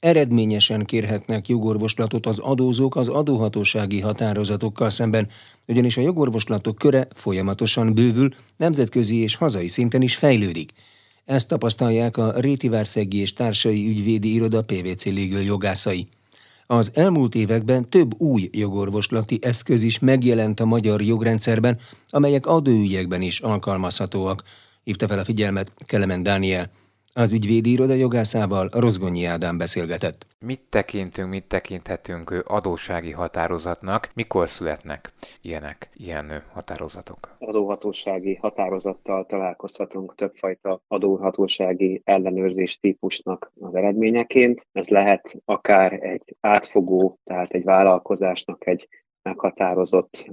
Eredményesen kérhetnek jogorvoslatot az adózók az adóhatósági határozatokkal szemben, ugyanis a jogorvoslatok köre folyamatosan bővül, nemzetközi és hazai szinten is fejlődik. Ezt tapasztalják a Rétivárszegi és Társai Ügyvédi Iroda PVC Legal jogászai. Az elmúlt években több új jogorvoslati eszköz is megjelent a magyar jogrendszerben, amelyek adóügyekben is alkalmazhatóak, hívta fel a figyelmet Kelemen Dániel. Az ügyvédi iroda jogászával Rozgonyi Ádám beszélgetett. Mit tekintünk, mit tekinthetünk adósági határozatnak? Mikor születnek ilyenek, ilyen határozatok? Adóhatósági határozattal találkozhatunk többfajta adóhatósági ellenőrzés típusnak az eredményeként. Ez lehet akár egy átfogó, tehát egy vállalkozásnak egy meghatározott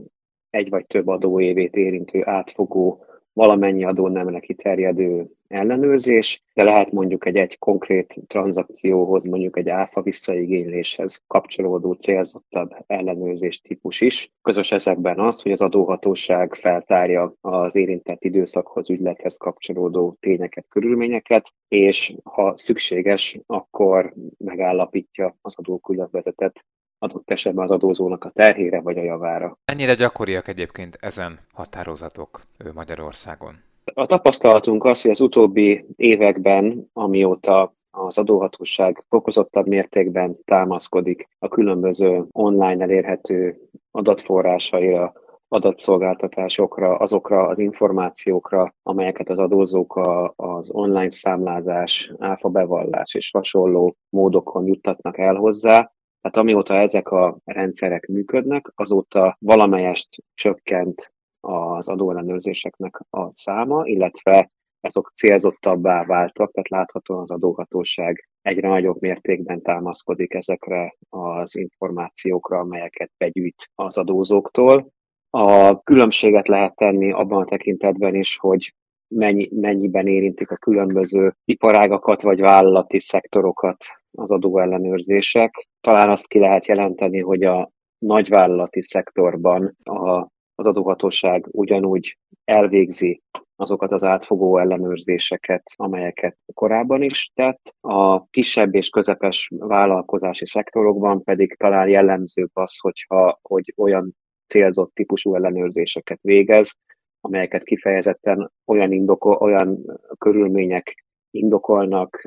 egy vagy több adóévét érintő átfogó valamennyi adó nemre kiterjedő ellenőrzés, de lehet mondjuk egy, egy konkrét tranzakcióhoz, mondjuk egy áfa visszaigényléshez kapcsolódó célzottabb ellenőrzés típus is. Közös ezekben az, hogy az adóhatóság feltárja az érintett időszakhoz, ügylethez kapcsolódó tényeket, körülményeket, és ha szükséges, akkor megállapítja az adókülönbözetet adott esetben az adózónak a terhére vagy a javára. Mennyire gyakoriak egyébként ezen határozatok Magyarországon? A tapasztalatunk az, hogy az utóbbi években, amióta az adóhatóság fokozottabb mértékben támaszkodik a különböző online elérhető adatforrásaira, adatszolgáltatásokra, azokra az információkra, amelyeket az adózók az online számlázás, áfa bevallás és hasonló módokon juttatnak el hozzá, tehát amióta ezek a rendszerek működnek, azóta valamelyest csökkent az adóellenőrzéseknek a száma, illetve azok célzottabbá váltak, tehát láthatóan az adóhatóság egyre nagyobb mértékben támaszkodik ezekre az információkra, amelyeket begyűjt az adózóktól. A különbséget lehet tenni abban a tekintetben is, hogy mennyi, mennyiben érintik a különböző iparágakat vagy vállalati szektorokat az adóellenőrzések. Talán azt ki lehet jelenteni, hogy a nagyvállalati szektorban a, az adóhatóság ugyanúgy elvégzi azokat az átfogó ellenőrzéseket, amelyeket korábban is tett. A kisebb és közepes vállalkozási szektorokban pedig talán jellemzőbb az, hogyha, hogy olyan célzott típusú ellenőrzéseket végez, amelyeket kifejezetten olyan, indoko, olyan körülmények indokolnak,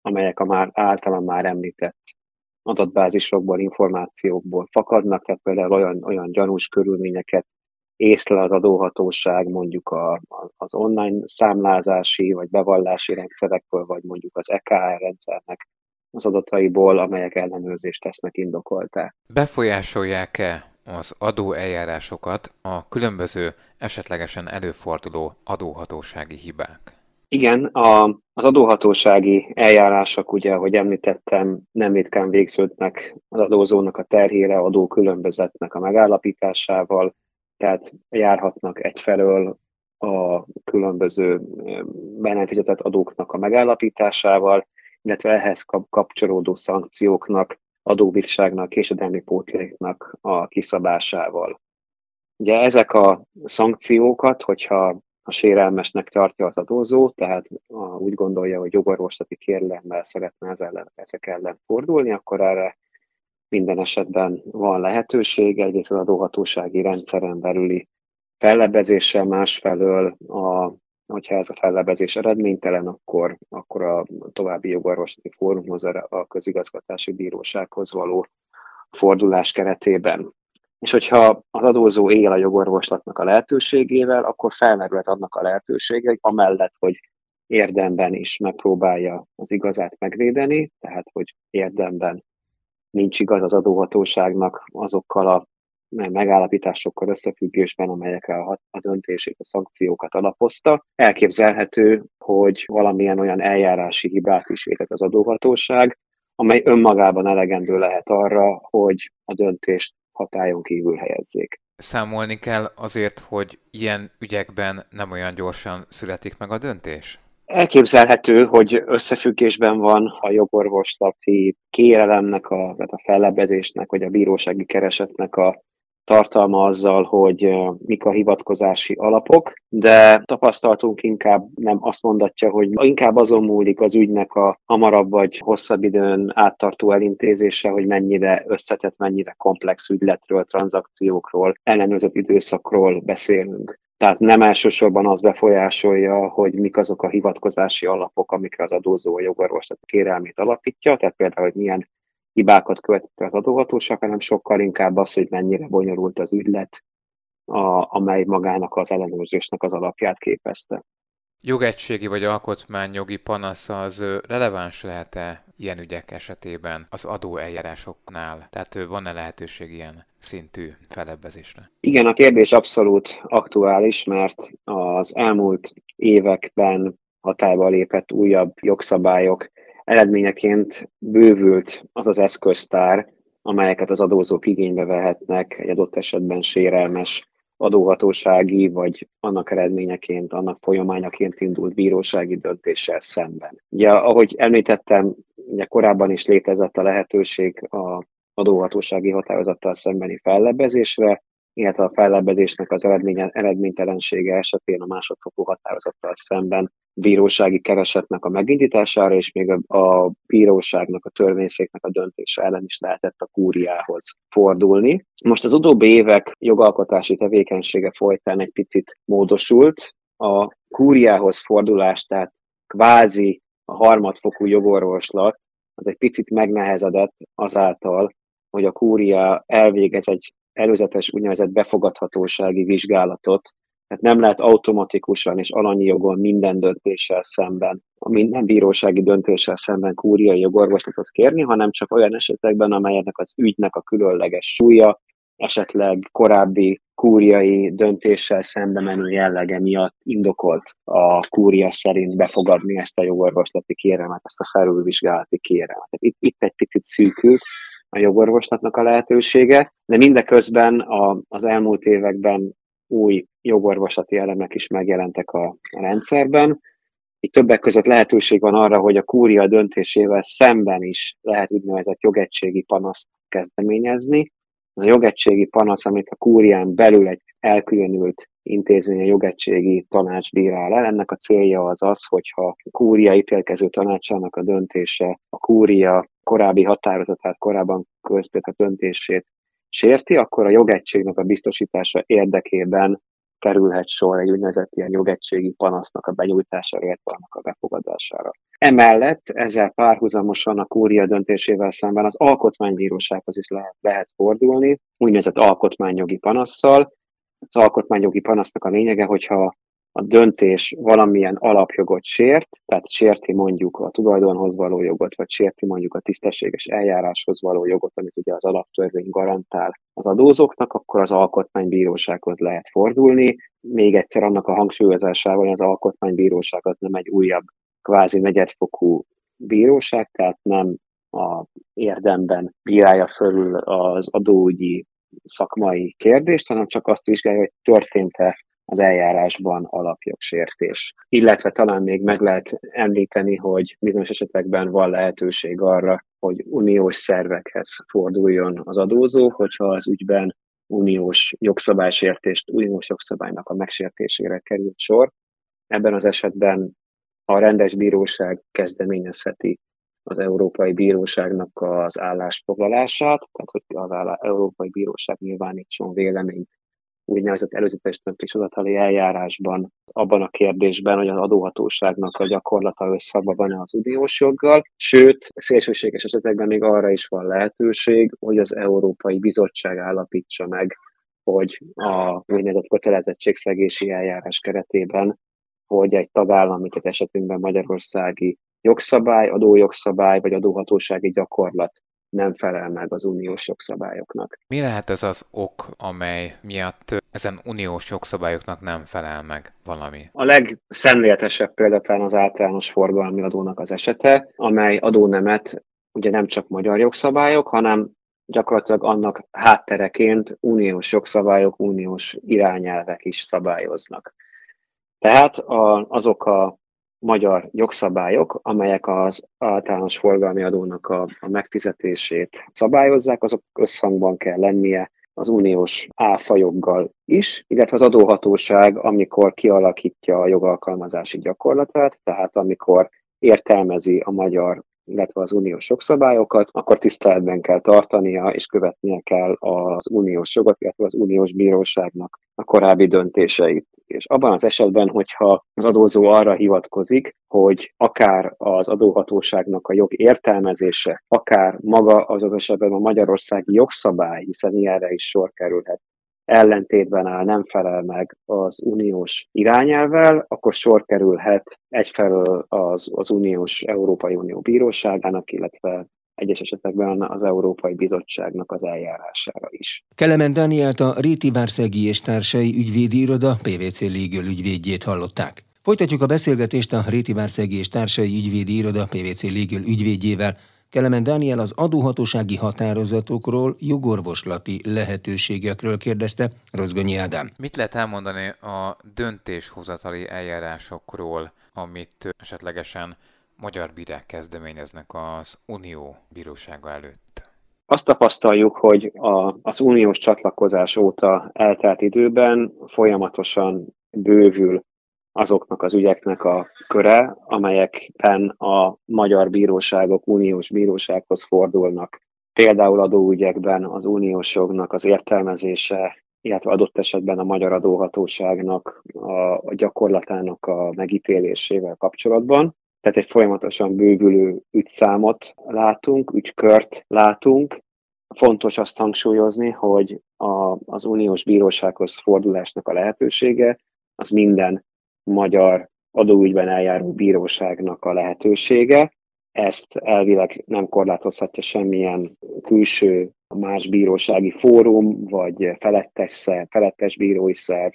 amelyek a már általán már említett adatbázisokból, információkból fakadnak, tehát például olyan, olyan gyanús körülményeket észlel az adóhatóság mondjuk a, az online számlázási vagy bevallási rendszerekből, vagy mondjuk az EKR rendszernek az adataiból, amelyek ellenőrzést tesznek indokoltá. Befolyásolják-e az adó eljárásokat a különböző esetlegesen előforduló adóhatósági hibák? Igen, a, az adóhatósági eljárások, ugye, ahogy említettem, nem ritkán végződnek az adózónak a terhére, adó különbözetnek a megállapításával, tehát járhatnak egyfelől a különböző be nem fizetett adóknak a megállapításával, illetve ehhez kapcsolódó szankcióknak adóbírságnak, késedelmi pótléknak a kiszabásával. Ugye ezek a szankciókat, hogyha a sérelmesnek tartja az adózó, tehát úgy gondolja, hogy jogorvoslati kérlemmel szeretne ez ellen, ezek ellen fordulni, akkor erre minden esetben van lehetőség, egyrészt az adóhatósági rendszeren belüli fellebezéssel, másfelől a hogyha ez a fellebezés eredménytelen, akkor, akkor a további jogorvoslati fórumhoz, a közigazgatási bírósághoz való fordulás keretében. És hogyha az adózó él a jogorvoslatnak a lehetőségével, akkor felmerülhet annak a lehetősége, amellett, hogy érdemben is megpróbálja az igazát megvédeni, tehát hogy érdemben nincs igaz az adóhatóságnak azokkal a megállapításokkal összefüggésben, amelyekre a, a döntését, a szankciókat alapozta. Elképzelhető, hogy valamilyen olyan eljárási hibát is vétett az adóhatóság, amely önmagában elegendő lehet arra, hogy a döntést hatályon kívül helyezzék. Számolni kell azért, hogy ilyen ügyekben nem olyan gyorsan születik meg a döntés? Elképzelhető, hogy összefüggésben van a jogorvoslati kérelemnek, a, tehát a fellebezésnek, vagy a bírósági keresetnek a tartalma azzal, hogy mik a hivatkozási alapok, de tapasztaltunk inkább nem azt mondatja, hogy inkább azon múlik az ügynek a hamarabb vagy hosszabb időn áttartó elintézése, hogy mennyire összetett, mennyire komplex ügyletről, tranzakciókról, ellenőrzött időszakról beszélünk. Tehát nem elsősorban az befolyásolja, hogy mik azok a hivatkozási alapok, amikre az adózó a jogorvoslat kérelmét alapítja, tehát például, hogy milyen hibákat követett az adóhatóság, hanem sokkal inkább az, hogy mennyire bonyolult az ügylet, a, amely magának az ellenőrzésnek az alapját képezte. Jogegységi vagy alkotmányjogi panasz az releváns lehet-e ilyen ügyek esetében az adóeljárásoknál? Tehát van-e lehetőség ilyen szintű felebbezésre? Igen, a kérdés abszolút aktuális, mert az elmúlt években hatályba lépett újabb jogszabályok eredményeként bővült az az eszköztár, amelyeket az adózók igénybe vehetnek egy adott esetben sérelmes adóhatósági, vagy annak eredményeként, annak folyamányaként indult bírósági döntéssel szemben. Ugye, ahogy említettem, ugye korábban is létezett a lehetőség a adóhatósági határozattal szembeni fellebbezésre, illetve a fellebbezésnek az eredmény, eredménytelensége esetén a másodfokú határozattal szemben bírósági keresetnek a megindítására, és még a, a bíróságnak, a törvényszéknek a döntése ellen is lehetett a kúriához fordulni. Most az utóbbi évek jogalkotási tevékenysége folytán egy picit módosult. A kúriához fordulás, tehát kvázi a harmadfokú jogorvoslat, az egy picit megnehezedett azáltal, hogy a kúria elvégez egy előzetes úgynevezett befogadhatósági vizsgálatot, tehát nem lehet automatikusan és alanyi jogon minden döntéssel szemben, a minden bírósági döntéssel szemben kúriai jogorvoslatot kérni, hanem csak olyan esetekben, amelyeknek az ügynek a különleges súlya, esetleg korábbi kúriai döntéssel szembe menő jellege miatt indokolt a kúria szerint befogadni ezt a jogorvoslati kérelmet, ezt a felülvizsgálati kérelmet. Itt, itt egy picit szűkült a jogorvoslatnak a lehetősége, de mindeközben a, az elmúlt években új jogorvoslati elemek is megjelentek a, a rendszerben. Itt többek között lehetőség van arra, hogy a kúria döntésével szemben is lehet úgynevezett jogegységi panaszt kezdeményezni. Ez a jogegységi panasz, amit a kúrián belül egy elkülönült intézmény a jogegységi tanács bírál el. Ennek a célja az az, hogyha a kúria ítélkező tanácsának a döntése a kúria korábbi határozatát, korábban köztetett döntését sérti, akkor a jogegységnek a biztosítása érdekében kerülhet sor egy úgynevezett ilyen jogegységi panasznak a benyújtására, illetve annak a befogadására. Emellett ezzel párhuzamosan a kúria döntésével szemben az alkotmánybírósághoz is lehet, lehet fordulni, úgynevezett alkotmányjogi panasszal. Az alkotmányjogi panasznak a lényege, hogyha a döntés valamilyen alapjogot sért, tehát sérti mondjuk a tulajdonhoz való jogot, vagy sérti mondjuk a tisztességes eljáráshoz való jogot, amit ugye az alaptörvény garantál az adózóknak, akkor az alkotmánybírósághoz lehet fordulni. Még egyszer annak a hangsúlyozásával, az alkotmánybíróság az nem egy újabb kvázi negyedfokú bíróság, tehát nem a érdemben bírálja fölül az adóügyi szakmai kérdést, hanem csak azt vizsgálja, hogy történt-e az eljárásban alapjogsértés. Illetve talán még meg lehet említeni, hogy bizonyos esetekben van lehetőség arra, hogy uniós szervekhez forduljon az adózó, hogyha az ügyben uniós jogszabálysértést, uniós jogszabálynak a megsértésére került sor. Ebben az esetben a rendes bíróság kezdeményezheti az Európai Bíróságnak az állásfoglalását, tehát hogy az Európai Bíróság nyilvánítson véleményt úgynevezett előzetes döntéshozatali eljárásban abban a kérdésben, hogy az adóhatóságnak a gyakorlata összhangban van az uniós joggal, sőt, szélsőséges esetekben még arra is van lehetőség, hogy az Európai Bizottság állapítsa meg, hogy a úgynevezett kötelezettségszegési eljárás keretében, hogy egy tagállam, mint esetünkben Magyarországi jogszabály, adójogszabály vagy adóhatósági gyakorlat nem felel meg az uniós jogszabályoknak. Mi lehet ez az ok, amely miatt ezen uniós jogszabályoknak nem felel meg valami? A legszemléletesebb példátán az általános forgalmi adónak az esete, amely adónemet ugye nem csak magyar jogszabályok, hanem gyakorlatilag annak háttereként uniós jogszabályok, uniós irányelvek is szabályoznak. Tehát a, azok a magyar jogszabályok, amelyek az általános forgalmi adónak a, a megfizetését szabályozzák, azok összhangban kell lennie az uniós áfajoggal is, illetve az adóhatóság, amikor kialakítja a jogalkalmazási gyakorlatát, tehát amikor értelmezi a magyar illetve az uniós jogszabályokat, akkor tiszteletben kell tartania és követnie kell az uniós jogot, illetve az uniós bíróságnak a korábbi döntéseit. És abban az esetben, hogyha az adózó arra hivatkozik, hogy akár az adóhatóságnak a jog értelmezése, akár maga az az esetben a magyarországi jogszabály, hiszen ilyenre is sor kerülhet, ellentétben áll, nem felel meg az uniós irányelvel, akkor sor kerülhet egyfelől az, az uniós Európai Unió bíróságának, illetve egyes esetekben az Európai Bizottságnak az eljárására is. Kelemen Dánielt a Réti Várszegi és Társai ügyvédi iroda PVC Legal ügyvédjét hallották. Folytatjuk a beszélgetést a Réti Várszegi és Társai ügyvédi iroda PVC Legal ügyvédjével, Kelemen Dániel az adóhatósági határozatokról, jogorvoslati lehetőségekről kérdezte Rozgonyi Ádám. Mit lehet elmondani a döntéshozatali eljárásokról, amit esetlegesen magyar bírák kezdeményeznek az Unió bírósága előtt? Azt tapasztaljuk, hogy a, az uniós csatlakozás óta eltelt időben folyamatosan bővül azoknak az ügyeknek a köre, amelyekben a magyar bíróságok uniós bírósághoz fordulnak. Például adóügyekben az uniós jognak az értelmezése, illetve adott esetben a magyar adóhatóságnak a gyakorlatának a megítélésével kapcsolatban. Tehát egy folyamatosan bővülő ügyszámot látunk, ügykört látunk. Fontos azt hangsúlyozni, hogy a, az uniós bírósághoz fordulásnak a lehetősége az minden magyar adóügyben eljáró bíróságnak a lehetősége. Ezt elvileg nem korlátozhatja semmilyen külső más bírósági fórum, vagy felettes, szerv, felettes bírói szerv,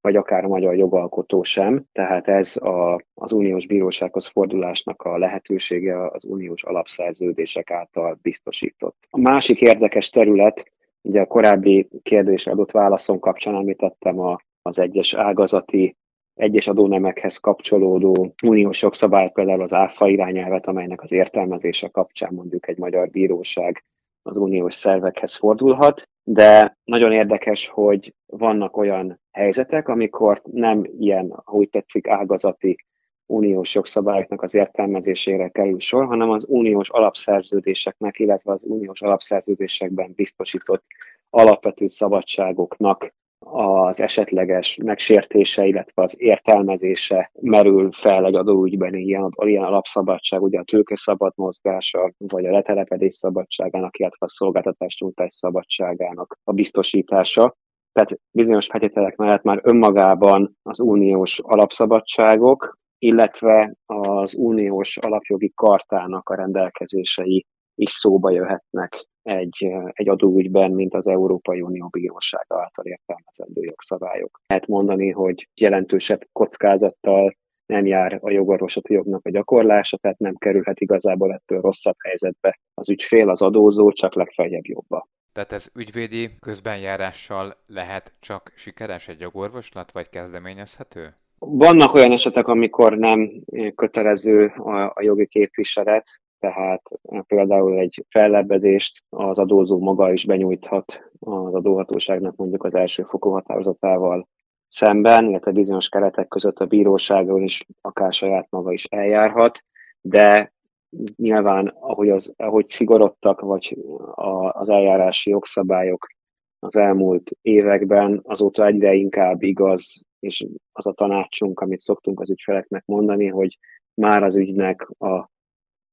vagy akár a magyar jogalkotó sem. Tehát ez a, az uniós bírósághoz fordulásnak a lehetősége az uniós alapszerződések által biztosított. A másik érdekes terület, ugye a korábbi kérdésre adott válaszom kapcsán említettem a, az egyes ágazati egyes adónemekhez kapcsolódó uniós jogszabály, például az ÁFA irányelvet, amelynek az értelmezése kapcsán mondjuk egy magyar bíróság az uniós szervekhez fordulhat, de nagyon érdekes, hogy vannak olyan helyzetek, amikor nem ilyen, ahogy tetszik, ágazati uniós jogszabályoknak az értelmezésére kerül sor, hanem az uniós alapszerződéseknek, illetve az uniós alapszerződésekben biztosított alapvető szabadságoknak az esetleges megsértése, illetve az értelmezése merül fel egy adóügyben ilyen, ilyen alapszabadság, ugye a tőke szabad mozgása, vagy a letelepedés szabadságának, illetve a szolgáltatás nyújtás szabadságának a biztosítása. Tehát bizonyos feltételek mellett már önmagában az uniós alapszabadságok, illetve az uniós alapjogi kartának a rendelkezései is szóba jöhetnek egy, egy adóügyben, mint az Európai Unió Bírósága által értelmezendő jogszabályok. Lehet mondani, hogy jelentősebb kockázattal nem jár a jogorvoslati jognak a gyakorlása, tehát nem kerülhet igazából ettől rosszabb helyzetbe az ügyfél, az adózó, csak legfeljebb jobba. Tehát ez ügyvédi közbenjárással lehet csak sikeres egy jogorvoslat, vagy kezdeményezhető? Vannak olyan esetek, amikor nem kötelező a, a jogi képviselet, tehát például egy fellebbezést az adózó maga is benyújthat az adóhatóságnak mondjuk az első fokú határozatával szemben, illetve bizonyos keretek között a bíróságon is akár saját maga is eljárhat, de nyilván ahogy, az, ahogy szigorodtak, vagy a, az eljárási jogszabályok az elmúlt években, azóta egyre inkább igaz, és az a tanácsunk, amit szoktunk az ügyfeleknek mondani, hogy már az ügynek a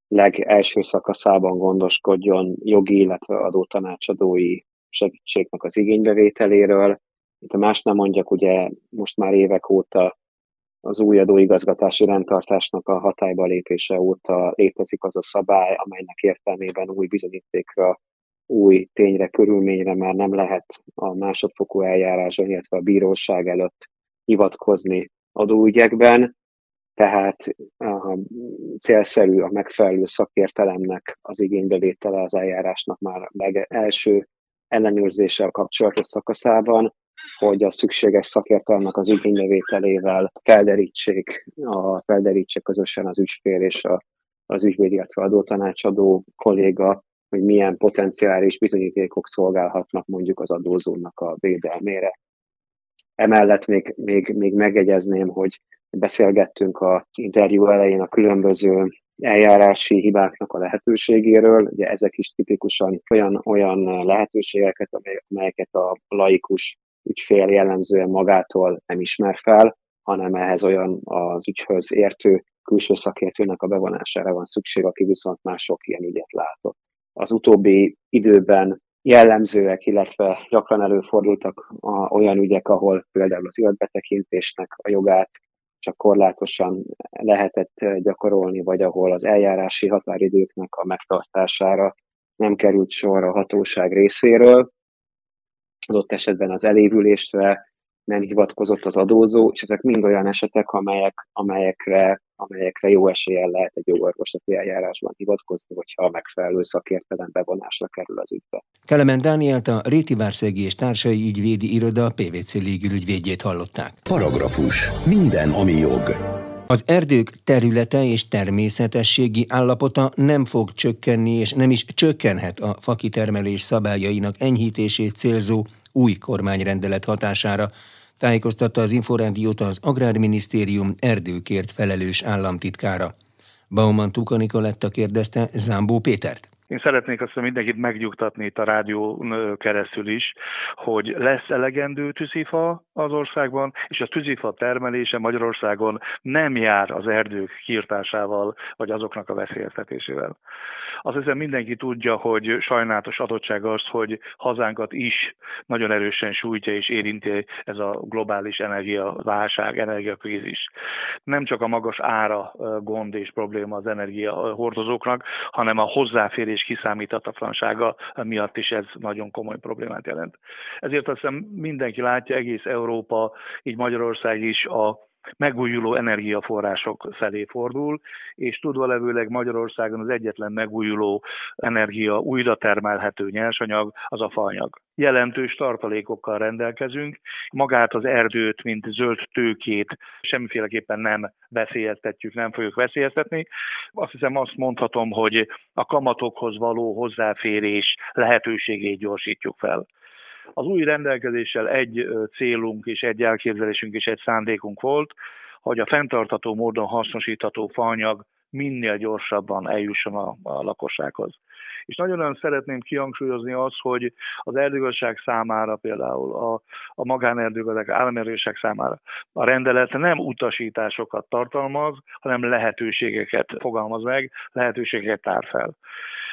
legelső szakaszában gondoskodjon jogi, illetve adótanácsadói segítségnek az igénybevételéről. Itt a más nem mondjak, ugye most már évek óta az új adóigazgatási rendtartásnak a hatályba lépése óta létezik az a szabály, amelynek értelmében új bizonyítékra, új tényre, körülményre már nem lehet a másodfokú eljáráson, illetve a bíróság előtt hivatkozni adóügyekben tehát a célszerű a megfelelő szakértelemnek az igénybevétele az eljárásnak már meg első ellenőrzéssel kapcsolatos szakaszában, hogy a szükséges szakértelemnek az igénybevételével felderítsék, a, felderítsék közösen az ügyfél és a, az ügyvéd, illetve adótanácsadó kolléga hogy milyen potenciális bizonyítékok szolgálhatnak mondjuk az adózónak a védelmére. Emellett még, még, még megegyezném, hogy beszélgettünk a interjú elején a különböző eljárási hibáknak a lehetőségéről. Ugye ezek is tipikusan olyan, olyan lehetőségeket, amelyeket a laikus ügyfél jellemzően magától nem ismer fel, hanem ehhez olyan az ügyhöz értő külső szakértőnek a bevonására van szükség, aki viszont már sok ilyen ügyet látott. Az utóbbi időben jellemzőek, illetve gyakran előfordultak a, olyan ügyek, ahol például az életbetekintésnek a jogát csak korlátosan lehetett gyakorolni, vagy ahol az eljárási határidőknek a megtartására nem került sor a hatóság részéről, adott esetben az elévülésre nem hivatkozott az adózó, és ezek mind olyan esetek, amelyek, amelyekre, amelyekre jó eséllyel lehet egy jogorvoslati eljárásban hivatkozni, hogyha a megfelelő szakértelem bevonásra kerül az ügybe. Kelemen Dánielt a Réti Várszegi és Társai Ügyvédi Iroda PVC légülügyvédjét hallották. Paragrafus. Minden, ami jog. Az erdők területe és természetességi állapota nem fog csökkenni, és nem is csökkenhet a fakitermelés szabályainak enyhítését célzó új kormányrendelet hatására, tájékoztatta az Inforádiót az Agrárminisztérium erdőkért felelős államtitkára. Bauman Tuka Nikoletta kérdezte Zámbó Pétert. Én szeretnék azt mindenkit megnyugtatni itt a rádió keresztül is, hogy lesz elegendő tűzifa az országban, és a tűzifa termelése Magyarországon nem jár az erdők kiirtásával, vagy azoknak a veszélyeztetésével. Azt hiszem mindenki tudja, hogy sajnálatos adottság az, hogy hazánkat is nagyon erősen sújtja és érinti ez a globális energiaválság, energiakrízis. Nem csak a magas ára gond és probléma az energiahordozóknak, hanem a hozzáférés kiszámíthatatlansága miatt is ez nagyon komoly problémát jelent. Ezért azt hiszem mindenki látja, egész Európa, így Magyarország is a megújuló energiaforrások felé fordul, és tudva levőleg Magyarországon az egyetlen megújuló energia újra termelhető nyersanyag az a faanyag. Jelentős tartalékokkal rendelkezünk, magát az erdőt, mint zöld tőkét semmiféleképpen nem veszélyeztetjük, nem fogjuk veszélyeztetni. Azt hiszem azt mondhatom, hogy a kamatokhoz való hozzáférés lehetőségét gyorsítjuk fel. Az új rendelkezéssel egy célunk és egy elképzelésünk és egy szándékunk volt, hogy a fenntartató módon hasznosítható faanyag minél gyorsabban eljusson a, a lakossághoz. És nagyon-nagyon szeretném kihangsúlyozni azt, hogy az erdőgazdaság számára, például a, a magánerdőgazdák, államerőség számára a rendelet nem utasításokat tartalmaz, hanem lehetőségeket fogalmaz meg, lehetőségeket tár fel.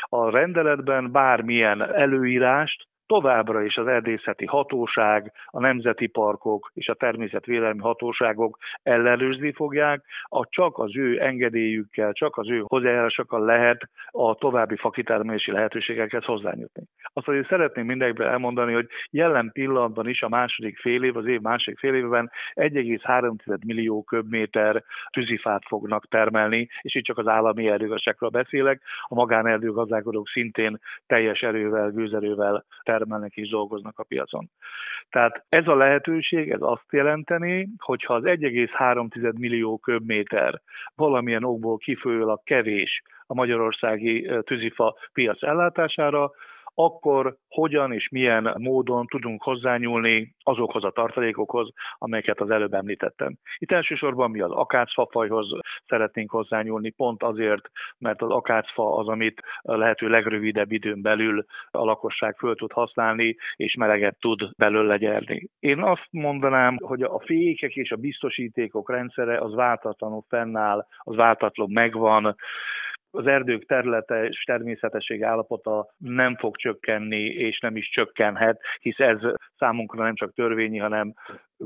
A rendeletben bármilyen előírást továbbra is az erdészeti hatóság, a nemzeti parkok és a természetvédelmi hatóságok ellenőrizni fogják, a csak az ő engedélyükkel, csak az ő hozzájárásokkal lehet a további fakitermelési lehetőségekhez hozzányújtni. Azt azért szeretném mindenkiben elmondani, hogy jelen pillanatban is a második fél év, az év második fél évben 1,3 millió köbméter tűzifát fognak termelni, és itt csak az állami erdőgazdákról beszélek, a magánerdőgazdálkodók szintén teljes erővel, gőzerővel termelnek és dolgoznak a piacon. Tehát ez a lehetőség, ez azt jelenteni, hogyha az 1,3 millió köbméter valamilyen okból kifolyólag kevés a magyarországi tűzifa piac ellátására, akkor hogyan és milyen módon tudunk hozzányúlni azokhoz a tartalékokhoz, amelyeket az előbb említettem. Itt elsősorban mi az akácfafajhoz szeretnénk hozzányúlni, pont azért, mert az akácfa az, amit lehető legrövidebb időn belül a lakosság föl tud használni, és meleget tud belőle gyerni. Én azt mondanám, hogy a fékek és a biztosítékok rendszere az váltatlanul fennáll, az váltatlanul megvan, az erdők területe és természetesség állapota nem fog csökkenni, és nem is csökkenhet, hisz ez számunkra nem csak törvényi, hanem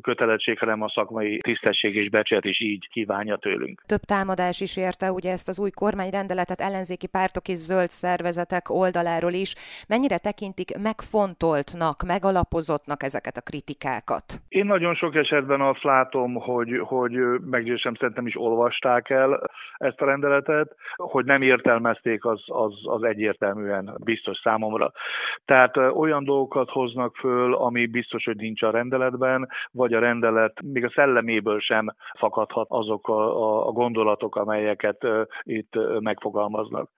kötelesség, hanem a szakmai tisztesség és becset is így kívánja tőlünk. Több támadás is érte ugye ezt az új kormányrendeletet ellenzéki pártok és zöld szervezetek oldaláról is. Mennyire tekintik megfontoltnak, megalapozottnak ezeket a kritikákat? Én nagyon sok esetben azt látom, hogy, hogy meggyőzően szerintem is olvasták el ezt a rendeletet, hogy nem értelmezték, az, az, az egyértelműen biztos számomra. Tehát olyan dolgokat hoznak föl, ami biztos, hogy nincs a rendeletben, vagy a rendelet még a szelleméből sem fakadhat azok a, a gondolatok, amelyeket itt megfogalmaznak.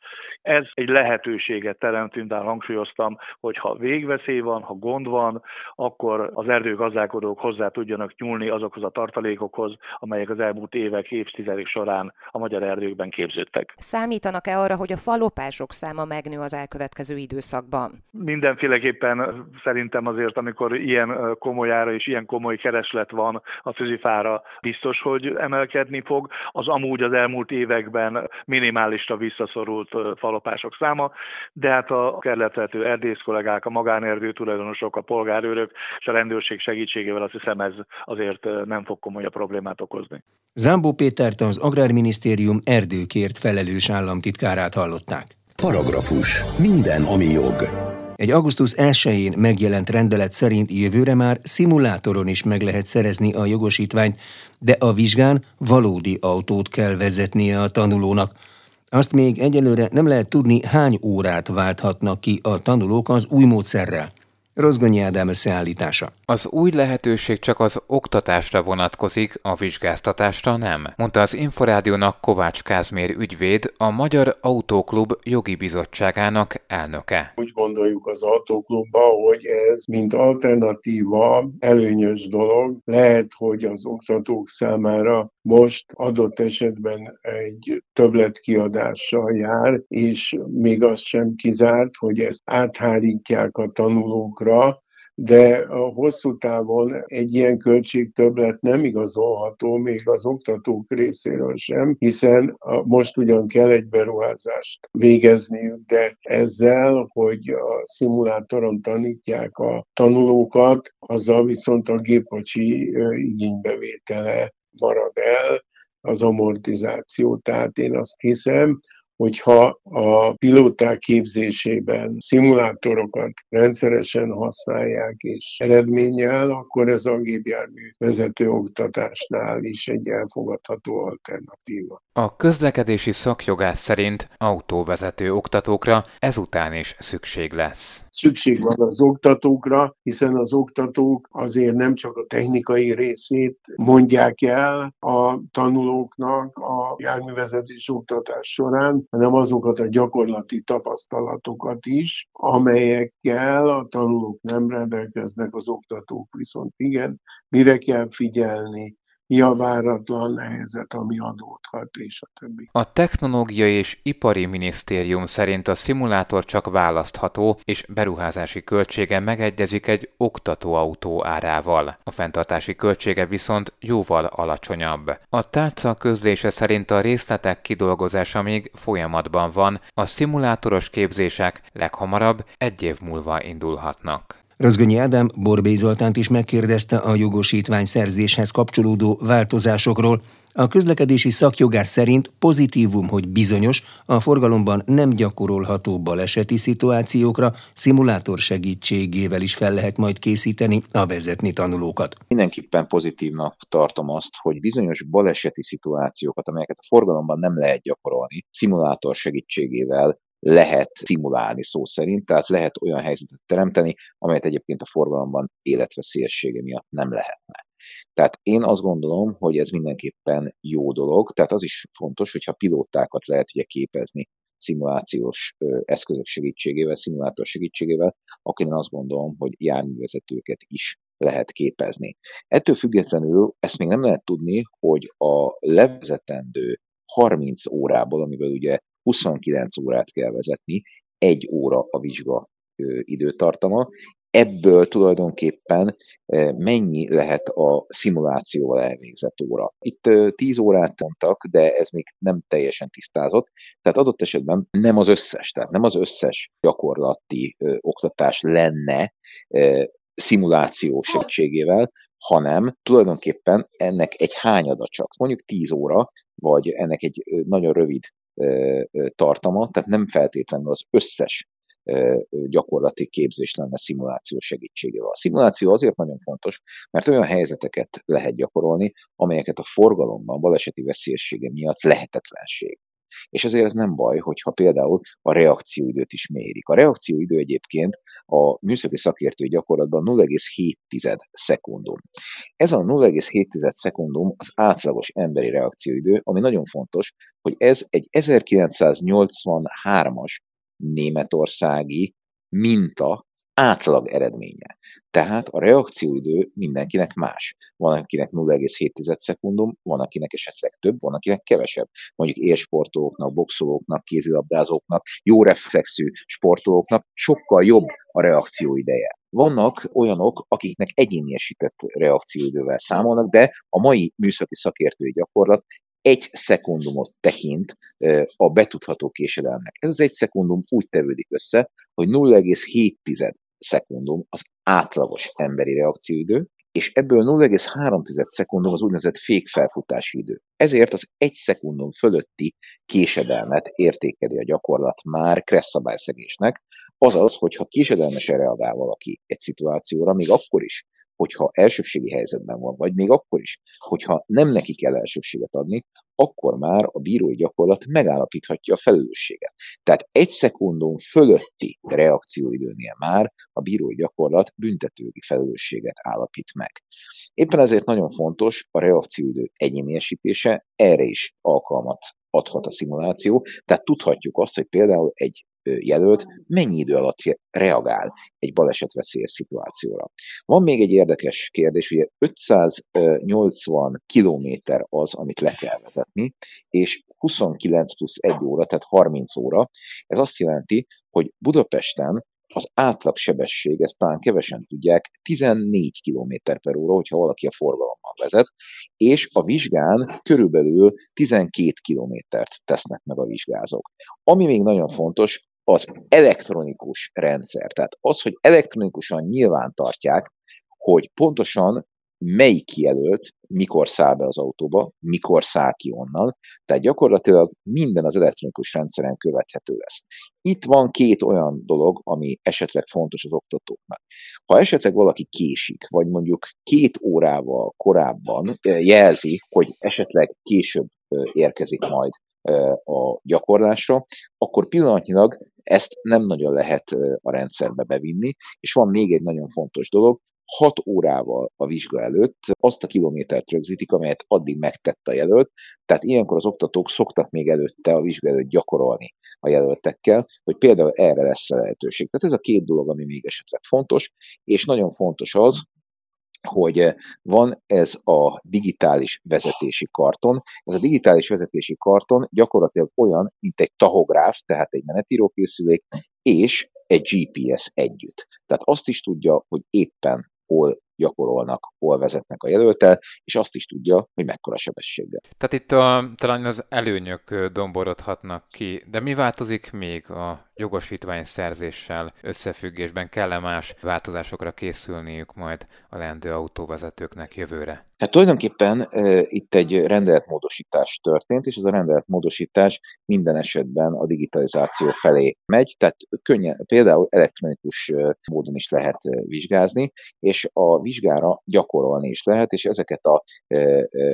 Ez egy lehetőséget teremt, mint hangsúlyoztam, hogy ha végveszély van, ha gond van, akkor az erdőgazdálkodók hozzá tudjanak nyúlni azokhoz a tartalékokhoz, amelyek az elmúlt évek, évtizedek során a magyar erdőkben képződtek. Számítanak-e arra, hogy a falopások száma megnő az elkövetkező időszakban? Mindenféleképpen szerintem azért, amikor ilyen komolyára és ilyen komoly kereslet van a tűzifára, biztos, hogy emelkedni fog. Az amúgy az elmúlt években minimálisra visszaszorult falopások száma, de hát a kerületvető erdész kollégák, a magánerdő tulajdonosok, a polgárőrök és a rendőrség segítségével azt hiszem ez azért nem fog komolyabb problémát okozni. Zámbó Pétert az Agrárminisztérium erdőkért felelős államtitkárát hallották. Paragrafus. Minden, ami jog. Egy augusztus 1-én megjelent rendelet szerint jövőre már szimulátoron is meg lehet szerezni a jogosítványt, de a vizsgán valódi autót kell vezetnie a tanulónak. Azt még egyelőre nem lehet tudni, hány órát válthatnak ki a tanulók az új módszerrel. Rozgonyi Ádám összeállítása. Az új lehetőség csak az oktatásra vonatkozik, a vizsgáztatásra nem, mondta az Inforádiónak Kovács Kázmér ügyvéd, a Magyar Autóklub jogi bizottságának elnöke. Úgy gondoljuk az autóklubba, hogy ez mint alternatíva előnyös dolog. Lehet, hogy az oktatók számára most adott esetben egy többletkiadással jár, és még az sem kizárt, hogy ezt áthárítják a tanulókra, de a hosszú távon egy ilyen költségtöbblet nem igazolható még az oktatók részéről sem, hiszen most ugyan kell egy beruházást végezniük, de ezzel, hogy a szimulátoron tanítják a tanulókat, azzal viszont a gépkocsi igénybevétele marad el, az amortizáció. Tehát én azt hiszem, hogyha a pilóták képzésében szimulátorokat rendszeresen használják és eredménnyel, akkor ez a gépjármű vezető oktatásnál is egy elfogadható alternatíva. A közlekedési szakjogász szerint autóvezető oktatókra ezután is szükség lesz. Szükség van az oktatókra, hiszen az oktatók azért nem csak a technikai részét mondják el a tanulóknak a járművezetés oktatás során, hanem azokat a gyakorlati tapasztalatokat is, amelyekkel a tanulók nem rendelkeznek, az oktatók viszont igen, mire kell figyelni, mi a váratlan helyzet, ami adódhat, és a többi. A Technológiai és Ipari Minisztérium szerint a szimulátor csak választható, és beruházási költsége megegyezik egy oktatóautó árával. A fenntartási költsége viszont jóval alacsonyabb. A tárca közlése szerint a részletek kidolgozása még folyamatban van, a szimulátoros képzések leghamarabb egy év múlva indulhatnak. Rozgonyi Ádám Borbély Zoltánt is megkérdezte a jogosítvány szerzéshez kapcsolódó változásokról. A közlekedési szakjogás szerint pozitívum, hogy bizonyos, a forgalomban nem gyakorolható baleseti szituációkra szimulátor segítségével is fel lehet majd készíteni a vezetni tanulókat. Mindenképpen pozitívnak tartom azt, hogy bizonyos baleseti szituációkat, amelyeket a forgalomban nem lehet gyakorolni, szimulátor segítségével lehet szimulálni szó szerint, tehát lehet olyan helyzetet teremteni, amelyet egyébként a forgalomban életveszélyessége miatt nem lehetne. Tehát én azt gondolom, hogy ez mindenképpen jó dolog, tehát az is fontos, hogyha pilótákat lehet ugye képezni szimulációs eszközök segítségével, szimulátor segítségével, akkor én azt gondolom, hogy járművezetőket is lehet képezni. Ettől függetlenül ezt még nem lehet tudni, hogy a levezetendő 30 órából, amiből ugye 29 órát kell vezetni, egy óra a vizsga időtartama, ebből tulajdonképpen mennyi lehet a szimulációval elvégzett óra. Itt 10 órát mondtak, de ez még nem teljesen tisztázott, tehát adott esetben nem az összes, tehát nem az összes gyakorlati oktatás lenne szimuláció segítségével, hanem tulajdonképpen ennek egy hányada csak, mondjuk 10 óra, vagy ennek egy nagyon rövid tartama, tehát nem feltétlenül az összes gyakorlati képzés lenne szimuláció segítségével. A szimuláció azért nagyon fontos, mert olyan helyzeteket lehet gyakorolni, amelyeket a forgalomban baleseti veszélyessége miatt lehetetlenség. És ezért ez nem baj, hogyha például a reakcióidőt is mérik. A reakcióidő egyébként a műszaki szakértői gyakorlatban 0,7 szekundum. Ez a 0,7 szekundum az átlagos emberi reakcióidő, ami nagyon fontos, hogy ez egy 1983-as németországi minta átlag eredménye. Tehát a reakcióidő mindenkinek más. Van, akinek 0,7 szekundum, van, akinek esetleg több, van, akinek kevesebb. Mondjuk élsportolóknak, boxolóknak, kézilabdázóknak, jó reflexű sportolóknak sokkal jobb a reakcióideje. Vannak olyanok, akiknek egyéniesített reakcióidővel számolnak, de a mai műszaki szakértői gyakorlat egy szekundumot tekint a betudható késedelmnek. Ez az egy szekundum úgy tevődik össze, hogy 0,7 szekundum az átlagos emberi reakcióidő, és ebből 0,3 szekundum az úgynevezett fékfelfutási idő. Ezért az egy szekundum fölötti késedelmet értékeli a gyakorlat már kresszabályszegésnek, azaz, hogyha késedelmesen reagál valaki egy szituációra, még akkor is, hogyha elsőbségi helyzetben van, vagy még akkor is, hogyha nem neki kell elsőbséget adni, akkor már a bírói gyakorlat megállapíthatja a felelősséget. Tehát egy szekundum fölötti reakcióidőnél már a bírói gyakorlat büntetőgi felelősséget állapít meg. Éppen ezért nagyon fontos a reakcióidő egyéniesítése, erre is alkalmat adhat a szimuláció, tehát tudhatjuk azt, hogy például egy jelölt mennyi idő alatt reagál egy balesetveszélyes szituációra. Van még egy érdekes kérdés, ugye 580 kilométer az, amit le kell vezetni, és 29 plusz 1 óra, tehát 30 óra. Ez azt jelenti, hogy Budapesten az átlagsebesség, ezt talán kevesen tudják, 14 km per óra, hogyha valaki a forgalommal vezet, és a vizsgán körülbelül 12 kilométert tesznek meg a vizsgázók. Ami még nagyon fontos, az elektronikus rendszer. Tehát az, hogy elektronikusan nyilván tartják, hogy pontosan melyik jelölt mikor száll be az autóba, mikor száll ki onnan, tehát gyakorlatilag minden az elektronikus rendszeren követhető lesz. Itt van két olyan dolog, ami esetleg fontos az oktatóknak. Ha esetleg valaki késik, vagy mondjuk két órával korábban eh, jelzi, hogy esetleg később eh, érkezik majd a gyakorlásra, akkor pillanatnyilag ezt nem nagyon lehet a rendszerbe bevinni, és van még egy nagyon fontos dolog, 6 órával a vizsga előtt azt a kilométert rögzítik, amelyet addig megtett a jelölt, tehát ilyenkor az oktatók szoktak még előtte a vizsga előtt gyakorolni a jelöltekkel, hogy például erre lesz lehetőség. Tehát ez a két dolog, ami még esetleg fontos, és nagyon fontos az, hogy eh, van ez a digitális vezetési karton. Ez a digitális vezetési karton gyakorlatilag olyan, mint egy tahográf, tehát egy menetírókészülék, és egy GPS együtt. Tehát azt is tudja, hogy éppen hol gyakorolnak, hol vezetnek a jelöltel, és azt is tudja, hogy mekkora sebességgel. Tehát itt a, talán az előnyök domborodhatnak ki, de mi változik még a jogosítvány szerzéssel összefüggésben? Kell-e más változásokra készülniük majd a leendő autóvezetőknek jövőre? Hát tulajdonképpen e, itt egy rendeletmódosítás történt, és ez a rendeletmódosítás minden esetben a digitalizáció felé megy, tehát könnyen, például elektronikus módon is lehet vizsgázni, és a vizsgára gyakorolni is lehet, és ezeket a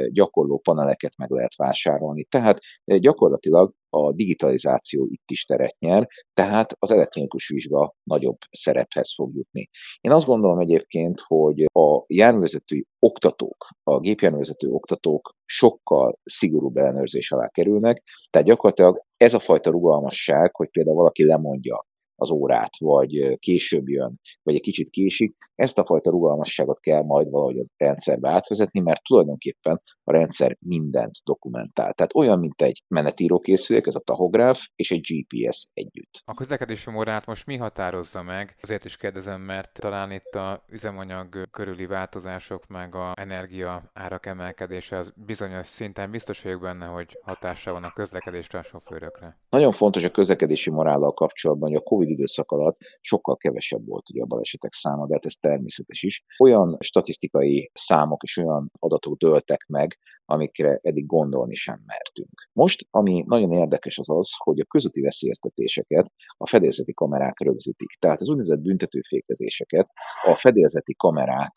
gyakorló paneleket meg lehet vásárolni. Tehát gyakorlatilag a digitalizáció itt is teret nyer, tehát az elektronikus vizsga nagyobb szerephez fog jutni. Én azt gondolom egyébként, hogy a járművezetői oktatók, a gépjárművezető oktatók sokkal szigorúbb ellenőrzés alá kerülnek, tehát gyakorlatilag ez a fajta rugalmasság, hogy például valaki lemondja az órát, vagy később jön, vagy egy kicsit késik, ezt a fajta rugalmasságot kell majd valahogy a rendszerbe átvezetni, mert tulajdonképpen a rendszer mindent dokumentál. Tehát olyan, mint egy menetírókészülék, ez a tahográf, és egy GPS együtt. A közlekedési morát most mi határozza meg? Azért is kérdezem, mert talán itt a üzemanyag körüli változások, meg a energia árak emelkedése az bizonyos szinten biztos vagyok benne, hogy hatása van a közlekedésre a sofőrökre. Nagyon fontos a közlekedési morállal kapcsolatban, hogy a COVID időszak alatt sokkal kevesebb volt ugye a balesetek száma, de hát ez természetes is. Olyan statisztikai számok és olyan adatok dőltek meg, amikre eddig gondolni sem mertünk. Most, ami nagyon érdekes az az, hogy a közötti veszélyeztetéseket a fedélzeti kamerák rögzítik. Tehát az úgynevezett büntetőfékezéseket a fedélzeti kamerák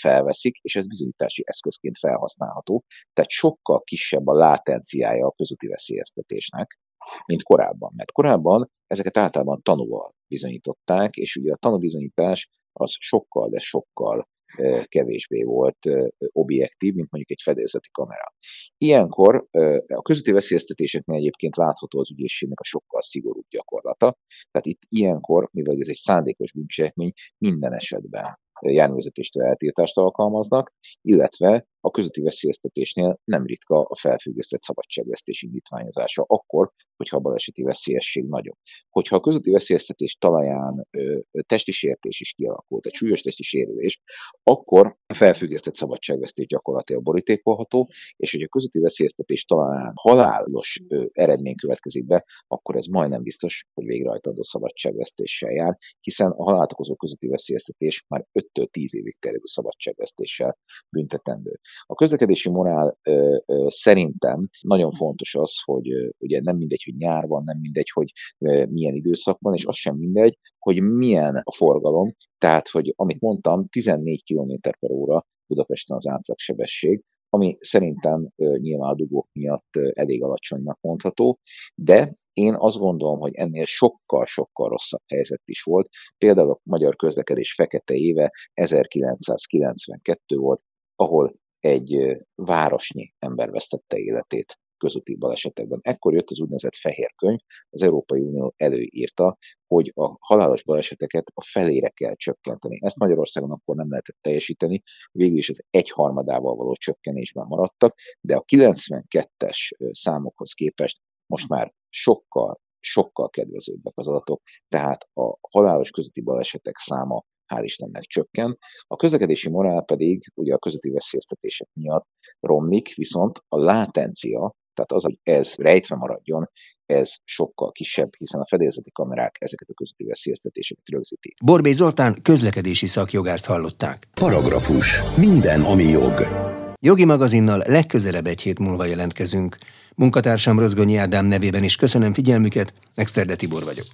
felveszik, és ez bizonyítási eszközként felhasználható. Tehát sokkal kisebb a látenciája a közötti veszélyeztetésnek, mint korábban. Mert korábban ezeket általában tanúval bizonyították, és ugye a tanúbizonyítás az sokkal, de sokkal kevésbé volt objektív, mint mondjuk egy fedélzeti kamera. Ilyenkor a közötti veszélyeztetéseknél egyébként látható az ügyészségnek a sokkal szigorúbb gyakorlata. Tehát itt ilyenkor, mivel ez egy szándékos bűncselekmény, minden esetben járművezetéstől eltiltást alkalmaznak, illetve a közötti veszélyeztetésnél nem ritka a felfüggesztett szabadságvesztés indítványozása, akkor, hogyha a baleseti veszélyesség nagyobb. Hogyha a közötti veszélyeztetés talaján ö, testi sértés is kialakult, egy súlyos testi sérülés, akkor a felfüggesztett szabadságvesztés gyakorlatilag borítékolható, és hogyha a közötti veszélyeztetés talaján halálos ö, eredmény következik be, akkor ez majdnem biztos, hogy végrehajtandó szabadságvesztéssel jár, hiszen a halált okozó közötti veszélyeztetés már 5-10 évig terjedő szabadságvesztéssel büntetendő. A közlekedési morál ö, ö, szerintem nagyon fontos az, hogy ö, ugye nem mindegy, hogy nyár van, nem mindegy, hogy ö, milyen időszak van, és az sem mindegy, hogy milyen a forgalom, tehát, hogy amit mondtam, 14 km per óra Budapesten az átlagsebesség, ami szerintem nyilván a dugók miatt elég alacsonynak mondható, de én azt gondolom, hogy ennél sokkal-sokkal rosszabb helyzet is volt. Például a magyar közlekedés fekete éve 1992 volt, ahol egy városnyi ember vesztette életét közúti balesetekben. Ekkor jött az úgynevezett fehér könyv, az Európai Unió előírta, hogy a halálos baleseteket a felére kell csökkenteni. Ezt Magyarországon akkor nem lehetett teljesíteni, végül is az egyharmadával való csökkenésben maradtak, de a 92-es számokhoz képest most már sokkal, sokkal kedvezőbbek az adatok, tehát a halálos közötti balesetek száma hál' Istennek csökken. A közlekedési morál pedig ugye a közötti veszélyeztetések miatt romlik, viszont a látencia, tehát az, hogy ez rejtve maradjon, ez sokkal kisebb, hiszen a fedélzeti kamerák ezeket a közötti veszélyeztetéseket rögzítik. Borbé Zoltán közlekedési szakjogást hallották. Paragrafus. Minden, ami jog. Jogi magazinnal legközelebb egy hét múlva jelentkezünk. Munkatársam Rozgonyi Ádám nevében is köszönöm figyelmüket, Exterde Tibor vagyok.